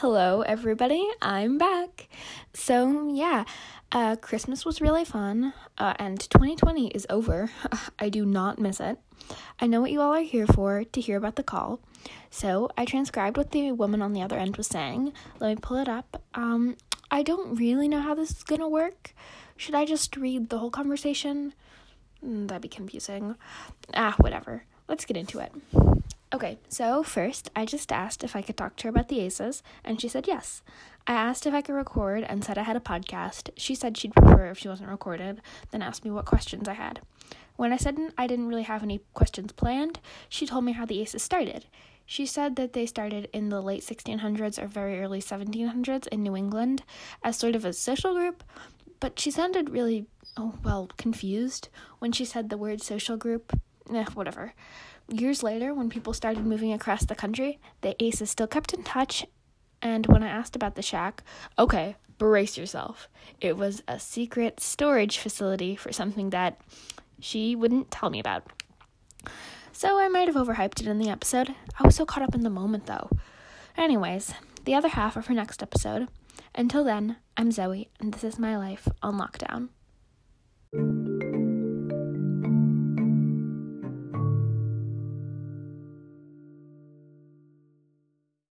Hello, everybody. I'm back. So, yeah, uh, Christmas was really fun, uh, and 2020 is over. I do not miss it. I know what you all are here for to hear about the call. So, I transcribed what the woman on the other end was saying. Let me pull it up. Um, I don't really know how this is gonna work. Should I just read the whole conversation? Mm, that'd be confusing. Ah, whatever. Let's get into it. Okay, so first, I just asked if I could talk to her about the ACEs, and she said yes. I asked if I could record and said I had a podcast. She said she'd prefer if she wasn't recorded, then asked me what questions I had. When I said I didn't really have any questions planned, she told me how the ACEs started. She said that they started in the late 1600s or very early 1700s in New England as sort of a social group, but she sounded really, oh, well, confused when she said the word social group. Eh, whatever. Years later, when people started moving across the country, the Aces still kept in touch. And when I asked about the shack, okay, brace yourself. It was a secret storage facility for something that she wouldn't tell me about. So I might have overhyped it in the episode. I was so caught up in the moment, though. Anyways, the other half of her next episode. Until then, I'm Zoe, and this is my life on lockdown.